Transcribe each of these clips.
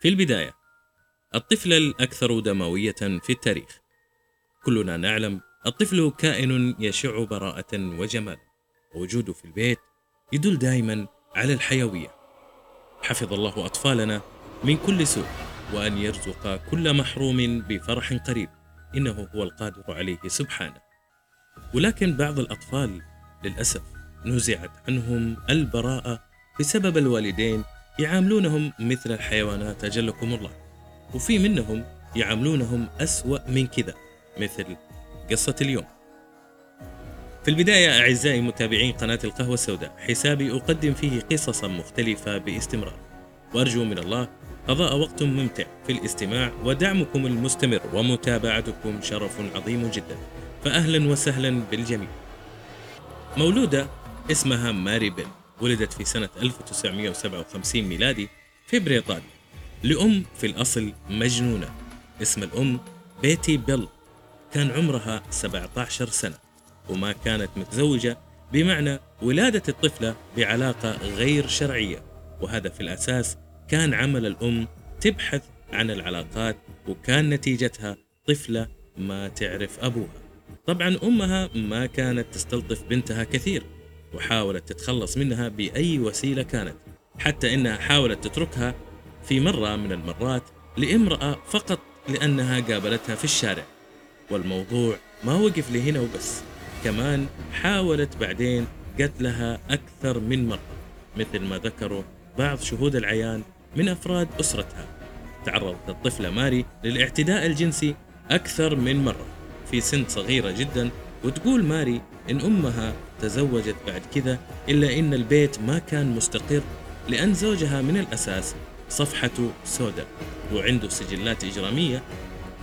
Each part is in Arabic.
في البداية الطفلة الأكثر دموية في التاريخ. كلنا نعلم الطفل كائن يشع براءة وجمال. ووجوده في البيت يدل دائما على الحيوية. حفظ الله أطفالنا من كل سوء وأن يرزق كل محروم بفرح قريب. إنه هو القادر عليه سبحانه. ولكن بعض الأطفال للأسف نزعت عنهم البراءة بسبب الوالدين يعاملونهم مثل الحيوانات أجلكم الله. وفي منهم يعاملونهم أسوأ من كذا مثل قصة اليوم. في البداية أعزائي متابعين قناة القهوة السوداء حسابي أقدم فيه قصصا مختلفة باستمرار. وأرجو من الله قضاء وقت ممتع في الاستماع ودعمكم المستمر ومتابعتكم شرف عظيم جدا. فأهلا وسهلا بالجميع. مولودة اسمها ماري بيل ولدت في سنة 1957 ميلادي في بريطانيا. لأم في الأصل مجنونة. اسم الأم بيتي بيل. كان عمرها 17 سنة. وما كانت متزوجة بمعنى ولادة الطفلة بعلاقة غير شرعية. وهذا في الأساس كان عمل الأم تبحث عن العلاقات وكان نتيجتها طفلة ما تعرف أبوها. طبعا أمها ما كانت تستلطف بنتها كثير. وحاولت تتخلص منها بأي وسيلة كانت حتى إنها حاولت تتركها في مرة من المرات لامرأة فقط لأنها قابلتها في الشارع. والموضوع ما وقف لهنا وبس كمان حاولت بعدين قتلها أكثر من مرة مثل ما ذكروا بعض شهود العيان من أفراد أسرتها. تعرضت الطفلة ماري للاعتداء الجنسي أكثر من مرة في سن صغيرة جدا وتقول ماري إن أمها تزوجت بعد كذا إلا إن البيت ما كان مستقر لأن زوجها من الأساس صفحته سوداء وعنده سجلات إجرامية.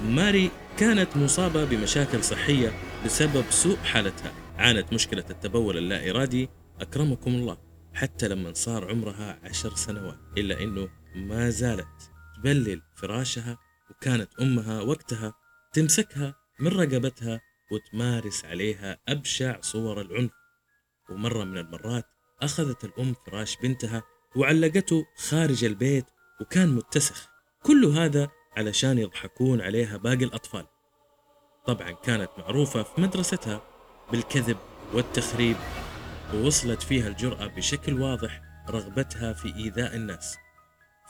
ماري كانت مصابة بمشاكل صحية بسبب سوء حالتها. عانت مشكلة التبول اللا إرادي أكرمكم الله. حتى لما صار عمرها عشر سنوات إلا أنه ما زالت تبلل فراشها وكانت أمها وقتها تمسكها من رقبتها وتمارس عليها أبشع صور العنف. ومرة من المرات أخذت الأم فراش بنتها وعلقته خارج البيت وكان متسخ. كل هذا علشان يضحكون عليها باقي الأطفال. طبعا كانت معروفة في مدرستها بالكذب والتخريب ووصلت فيها الجرأة بشكل واضح رغبتها في إيذاء الناس.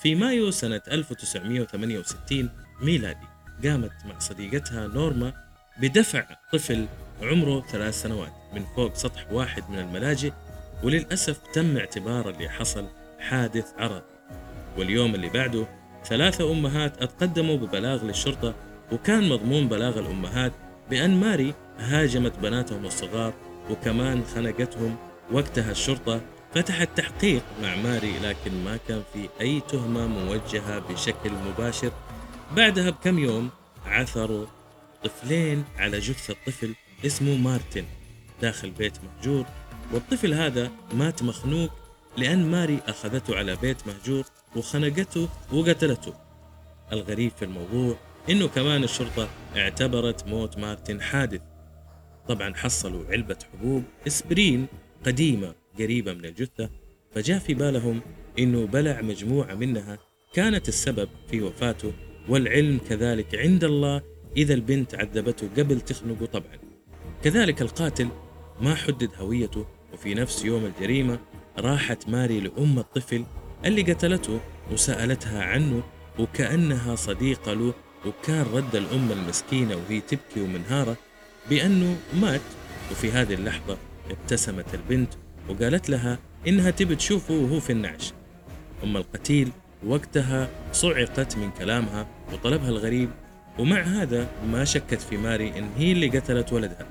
في مايو سنة 1968 ميلادي قامت مع صديقتها نورما بدفع طفل عمره ثلاث سنوات. من فوق سطح واحد من الملاجئ وللأسف تم اعتبار اللي حصل حادث عرض. واليوم اللي بعده ثلاثة أمهات أتقدموا ببلاغ للشرطة وكان مضمون بلاغ الأمهات بأن ماري هاجمت بناتهم الصغار وكمان خنقتهم وقتها الشرطة. فتحت تحقيق مع ماري لكن ما كان في أي تهمة موجهة بشكل مباشر. بعدها بكم يوم عثروا طفلين على جثة طفل اسمه مارتن داخل بيت مهجور والطفل هذا مات مخنوق لأن ماري أخذته على بيت مهجور وخنقته وقتلته. الغريب في الموضوع إنه كمان الشرطة اعتبرت موت مارتن حادث. طبعا حصلوا علبة حبوب إسبرين قديمة قريبة من الجثة فجاء في بالهم إنه بلع مجموعة منها كانت السبب في وفاته والعلم كذلك عند الله إذا البنت عذبته قبل تخنقه طبعا. كذلك القاتل ما حدد هويته وفي نفس يوم الجريمة راحت ماري لأم الطفل اللي قتلته وسألتها عنه وكأنها صديقة له وكان رد الأم المسكينة وهي تبكي ومنهارة بأنه مات. وفي هذه اللحظة ابتسمت البنت وقالت لها إنها تبي تشوفه وهو في النعش. أم القتيل وقتها صعقت من كلامها وطلبها الغريب ومع هذا ما شكت في ماري إن هي اللي قتلت ولدها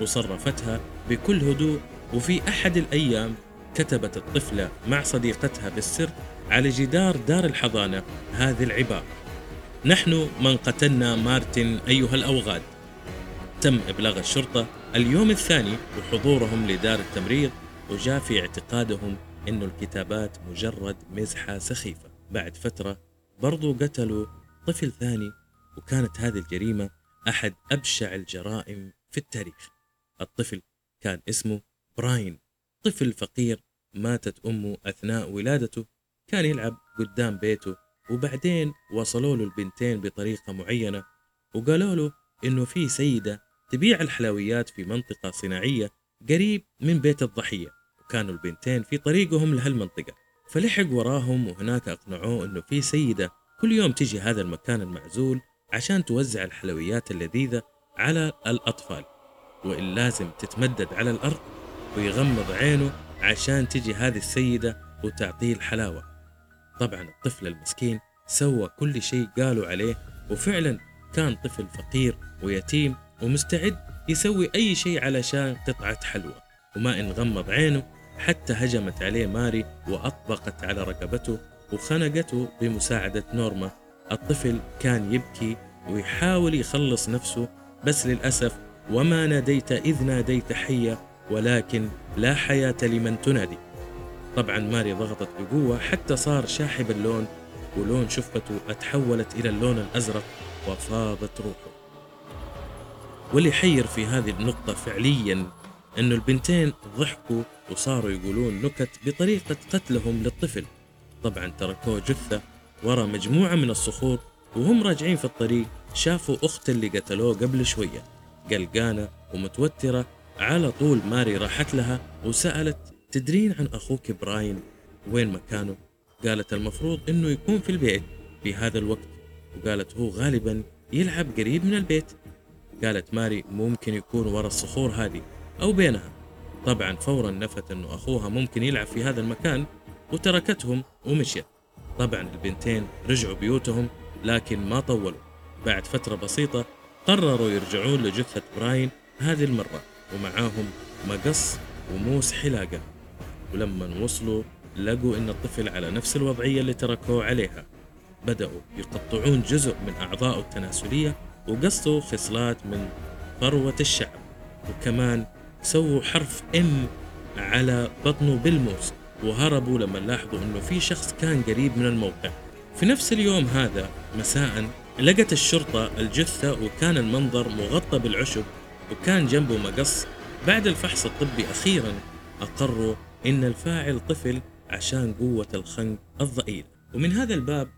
وصرفتها بكل هدوء وفي أحد الأيام كتبت الطفلة مع صديقتها بالسر على جدار دار الحضانة هذه العبارة نحن من قتلنا مارتن أيها الأوغاد. تم إبلاغ الشرطة اليوم الثاني وحضورهم لدار التمريض وجاء في اعتقادهم أن الكتابات مجرد مزحة سخيفة. بعد فترة برضو قتلوا طفل ثاني وكانت هذه الجريمة أحد أبشع الجرائم في التاريخ. الطفل كان اسمه براين. طفل فقير ماتت أمه أثناء ولادته. كان يلعب قدام بيته وبعدين وصلوا له البنتين بطريقة معينة وقالوا له إنه في سيدة تبيع الحلويات في منطقة صناعية قريب من بيت الضحية وكانوا البنتين في طريقهم لهالمنطقة. فلحق وراهم وهناك أقنعوه إنه في سيدة كل يوم تجي هذا المكان المعزول عشان توزع الحلويات اللذيذة على الأطفال. وإن لازم تتمدد على الأرض ويغمض عينه عشان تجي هذه السيدة وتعطيه الحلاوة. طبعا الطفل المسكين سوى كل شيء قالوا عليه وفعلا كان طفل فقير ويتيم ومستعد يسوي أي شيء علشان قطعة حلوى. وما إن غمض عينه حتى هجمت عليه ماري وأطبقت على رقبته وخنقته بمساعدة نورما. الطفل كان يبكي ويحاول يخلص نفسه بس للأسف وما ناديت إذ ناديت حية ولكن لا حياة لمن تنادي. طبعا ماري ضغطت بقوة حتى صار شاحب اللون ولون شفته أتحولت إلى اللون الأزرق وفاضت روحه. واللي يحير في هذه النقطة فعليا أنه البنتين ضحكوا وصاروا يقولون نكت بطريقة قتلهم للطفل. طبعا تركوه جثة ورا مجموعة من الصخور وهم راجعين في الطريق شافوا أخت اللي قتلوه قبل شوية قلقانة ومتوترة على طول ماري راحت لها وسألت تدرين عن أخوك براين وين مكانه؟ قالت المفروض إنه يكون في البيت في هذا الوقت. وقالت هو غالبا يلعب قريب من البيت. قالت ماري ممكن يكون ورا الصخور هذه أو بينها. طبعا فورا نفت أنه أخوها ممكن يلعب في هذا المكان وتركتهم ومشيت. طبعا البنتين رجعوا بيوتهم لكن ما طولوا. بعد فترة بسيطة قرروا يرجعون لجثة براين هذه المرة ومعاهم مقص وموس حلاقة. ولما وصلوا لقوا إن الطفل على نفس الوضعية اللي تركوه عليها. بدأوا يقطعون جزء من أعضائه التناسلية وقصوا خصلات من فروة الشعب. وكمان سووا حرف ام على بطنه بالموس. وهربوا لما لاحظوا إنه في شخص كان قريب من الموقع. في نفس اليوم هذا مساء لقت الشرطة الجثة وكان المنظر مغطى بالعشب وكان جنبه مقص. بعد الفحص الطبي أخيرا أقروا إن الفاعل طفل عشان قوة الخنق الضئيلة ومن هذا الباب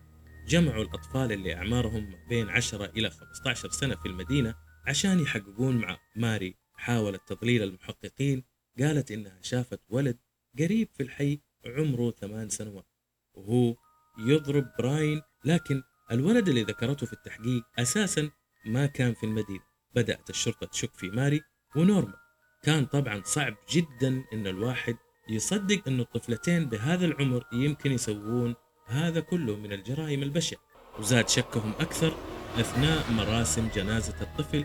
جمعوا الأطفال اللي أعمارهم بين 10 إلى 15 سنة في المدينة عشان يحققون مع ماري. حاولت تضليل المحققين قالت إنها شافت ولد قريب في الحي عمره ثمان سنوات. وهو يضرب براين لكن الولد اللي ذكرته في التحقيق أساسا ما كان في المدينة. بدأت الشرطة تشك في ماري ونورما. كان طبعا صعب جدا إن الواحد يصدق أن الطفلتين بهذا العمر يمكن يسوون هذا كله من الجرائم البشعة. وزاد شكهم أكثر أثناء مراسم جنازة الطفل.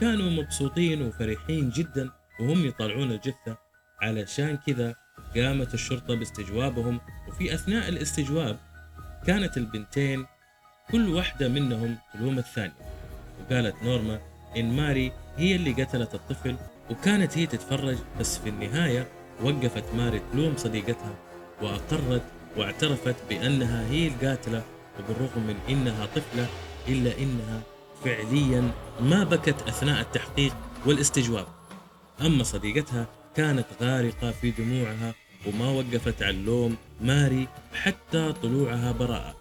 كانوا مبسوطين وفرحين جدا وهم يطلعون الجثة علشان كذا قامت الشرطة باستجوابهم وفي أثناء الاستجواب كانت البنتين كل واحدة منهم تلوم الثانية وقالت نورما إن ماري هي اللي قتلت الطفل وكانت هي تتفرج بس في النهاية وقفت ماري تلوم صديقتها وأقرت واعترفت بأنها هي القاتلة وبالرغم من إنها طفلة إلا إنها فعليا ما بكت أثناء التحقيق والاستجواب. أما صديقتها كانت غارقة في دموعها وما وقفت عن لوم ماري حتى طلوعها براءة.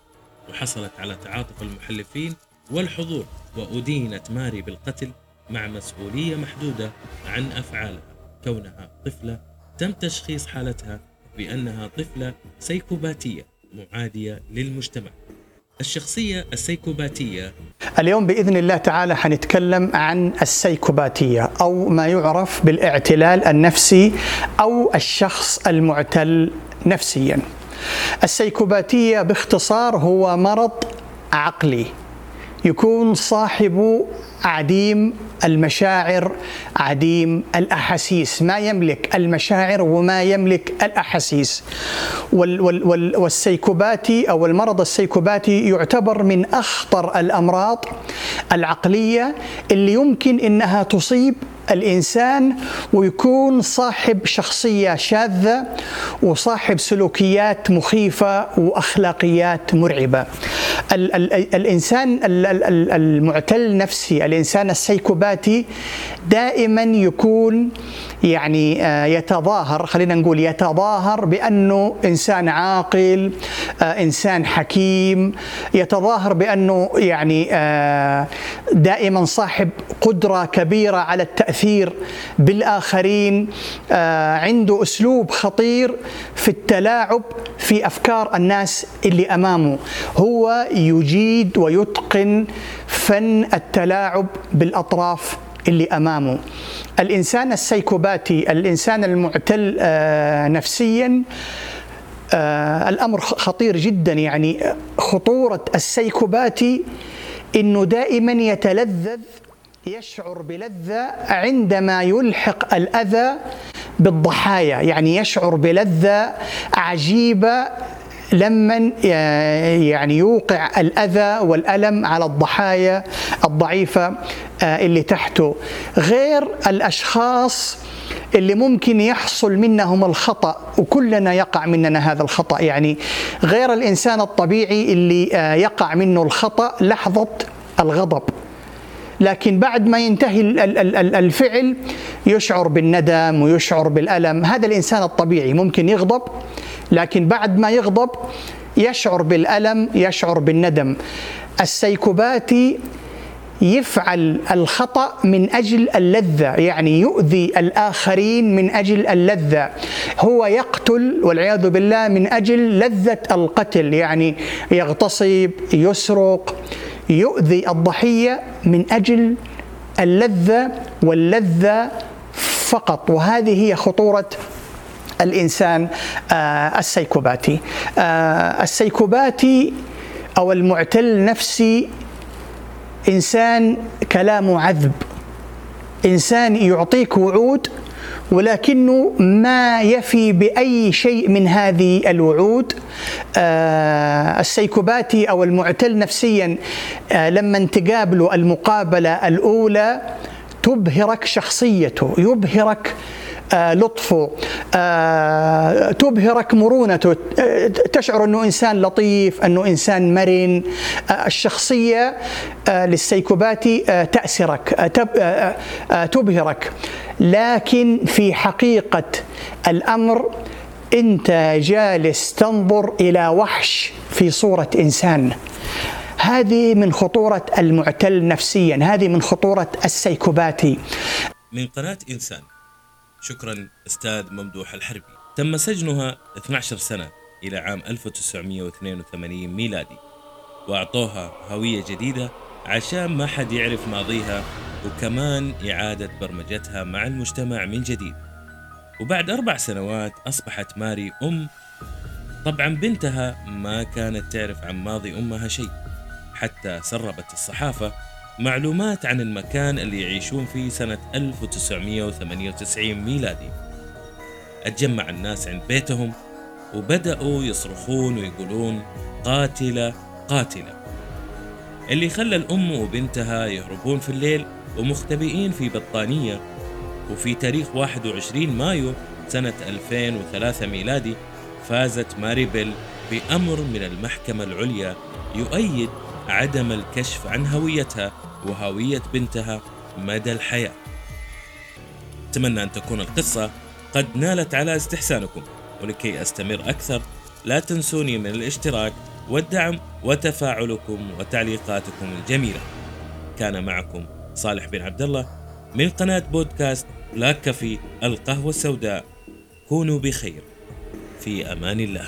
وحصلت على تعاطف المحلفين والحضور وأدينت ماري بالقتل مع مسؤولية محدودة عن أفعالها. كونها طفلة تم تشخيص حالتها بأنها طفلة سيكوباتية معادية للمجتمع. الشخصية السيكوباتية. اليوم بإذن الله تعالى حنتكلم عن السيكوباتية أو ما يعرف بالاعتلال النفسي أو الشخص المعتل نفسيا. السيكوباتية باختصار هو مرض عقلي. يكون صاحبه عديم المشاعر عديم الأحاسيس. ما يملك المشاعر وما يملك الأحاسيس. وال وال وال والسيكوباتي أو المرض السيكوباتي يعتبر من أخطر الأمراض العقلية اللي يمكن إنها تصيب الإنسان ويكون صاحب شخصية شاذة وصاحب سلوكيات مخيفة وأخلاقيات مرعبة. ال ال الإنسان المعتل نفسي، الإنسان السيكوباتي دائما يكون يعني آه، يتظاهر خلينا نقول يتظاهر بأنه إنسان عاقل آه، إنسان حكيم يتظاهر بأنه يعني آه، دائما صاحب قدرة كبيرة على التأثير بالآخرين عنده أسلوب خطير في التلاعب في أفكار الناس اللي أمامه. هو يجيد ويتقن فن التلاعب بالأطراف اللي أمامه. الإنسان السيكوباتي الإنسان المعتل آه، نفسيا آه، الأمر خطير جدا. يعني خطورة السيكوباتي إنه دائما يتلذذ يشعر بلذة عندما يلحق الأذى بالضحايا. يعني يشعر بلذة عجيبة لما يعني يوقع الأذى والألم على الضحايا الضعيفة. آه، اللي تحته. غير الأشخاص اللي ممكن يحصل منهم الخطأ وكلنا يقع مننا هذا الخطأ. يعني غير الإنسان الطبيعي اللي آه، يقع منه الخطأ لحظة الغضب. لكن بعد ما ينتهي الفعل يشعر بالندم ويشعر بالألم. هذا الإنسان الطبيعي ممكن يغضب لكن بعد ما يغضب يشعر بالألم يشعر بالندم. السيكوباتي يفعل الخطأ من أجل اللذة يعني يؤذي الآخرين من أجل اللذة. هو يقتل والعياذ بالله من أجل لذة القتل يعني يغتصب يسرق يؤذي الضحية من أجل اللذة واللذة فقط. وهذه هي خطورة الإنسان آه، السيكوباتي. آه، السيكوباتي أو المعتل نفسي إنسان كلامه عذب. إنسان يعطيك وعود ولكنه ما يفي بأي شيء من هذه الوعود. آه السيكوباتي أو المعتل نفسيا آه لما تقابله المقابلة الأولى تبهرك شخصيته يبهرك آه، لطفه آه، تبهرك مرونته آه، تشعر أنه إنسان لطيف أنه إنسان مرن. الشخصية للسيكوباتي تأسرك. تبهرك. لكن في حقيقة الأمر أنت جالس تنظر إلى وحش في صورة إنسان. هذه من خطورة المعتل نفسيا. هذه من خطورة السيكوباتي. من قناة إنسان. شكرا أستاذ ممدوح الحربي. تم سجنها 12 سنة إلى عام 1982 ميلادي. وأعطوها هوية جديدة عشان ما حد يعرف ماضيها وكمان إعادة برمجتها مع المجتمع من جديد. وبعد أربع سنوات أصبحت ماري أم. طبعا بنتها ما كانت تعرف عن ماضي أمها شيء حتى سربت الصحافة معلومات عن المكان اللي يعيشون فيه سنة 1998 ميلادي. أتجمع الناس عند بيتهم وبدأوا يصرخون ويقولون قاتلة قاتلة. اللي خلى الأم وبنتها يهربون في الليل ومختبئين في بطانية. وفي تاريخ 21 مايو سنة 2003 ميلادي فازت ماري بيل بأمر من المحكمة العليا يؤيد عدم الكشف عن هويتها وهوية بنتها مدى الحياة. أتمنى أن تكون القصة قد نالت على استحسانكم ولكي أستمر أكثر لا تنسوني من الاشتراك والدعم وتفاعلكم وتعليقاتكم الجميلة. كان معكم صالح بن عبد الله من قناة بودكاست بلاك كافي القهوة السوداء. كونوا بخير. في أمان الله.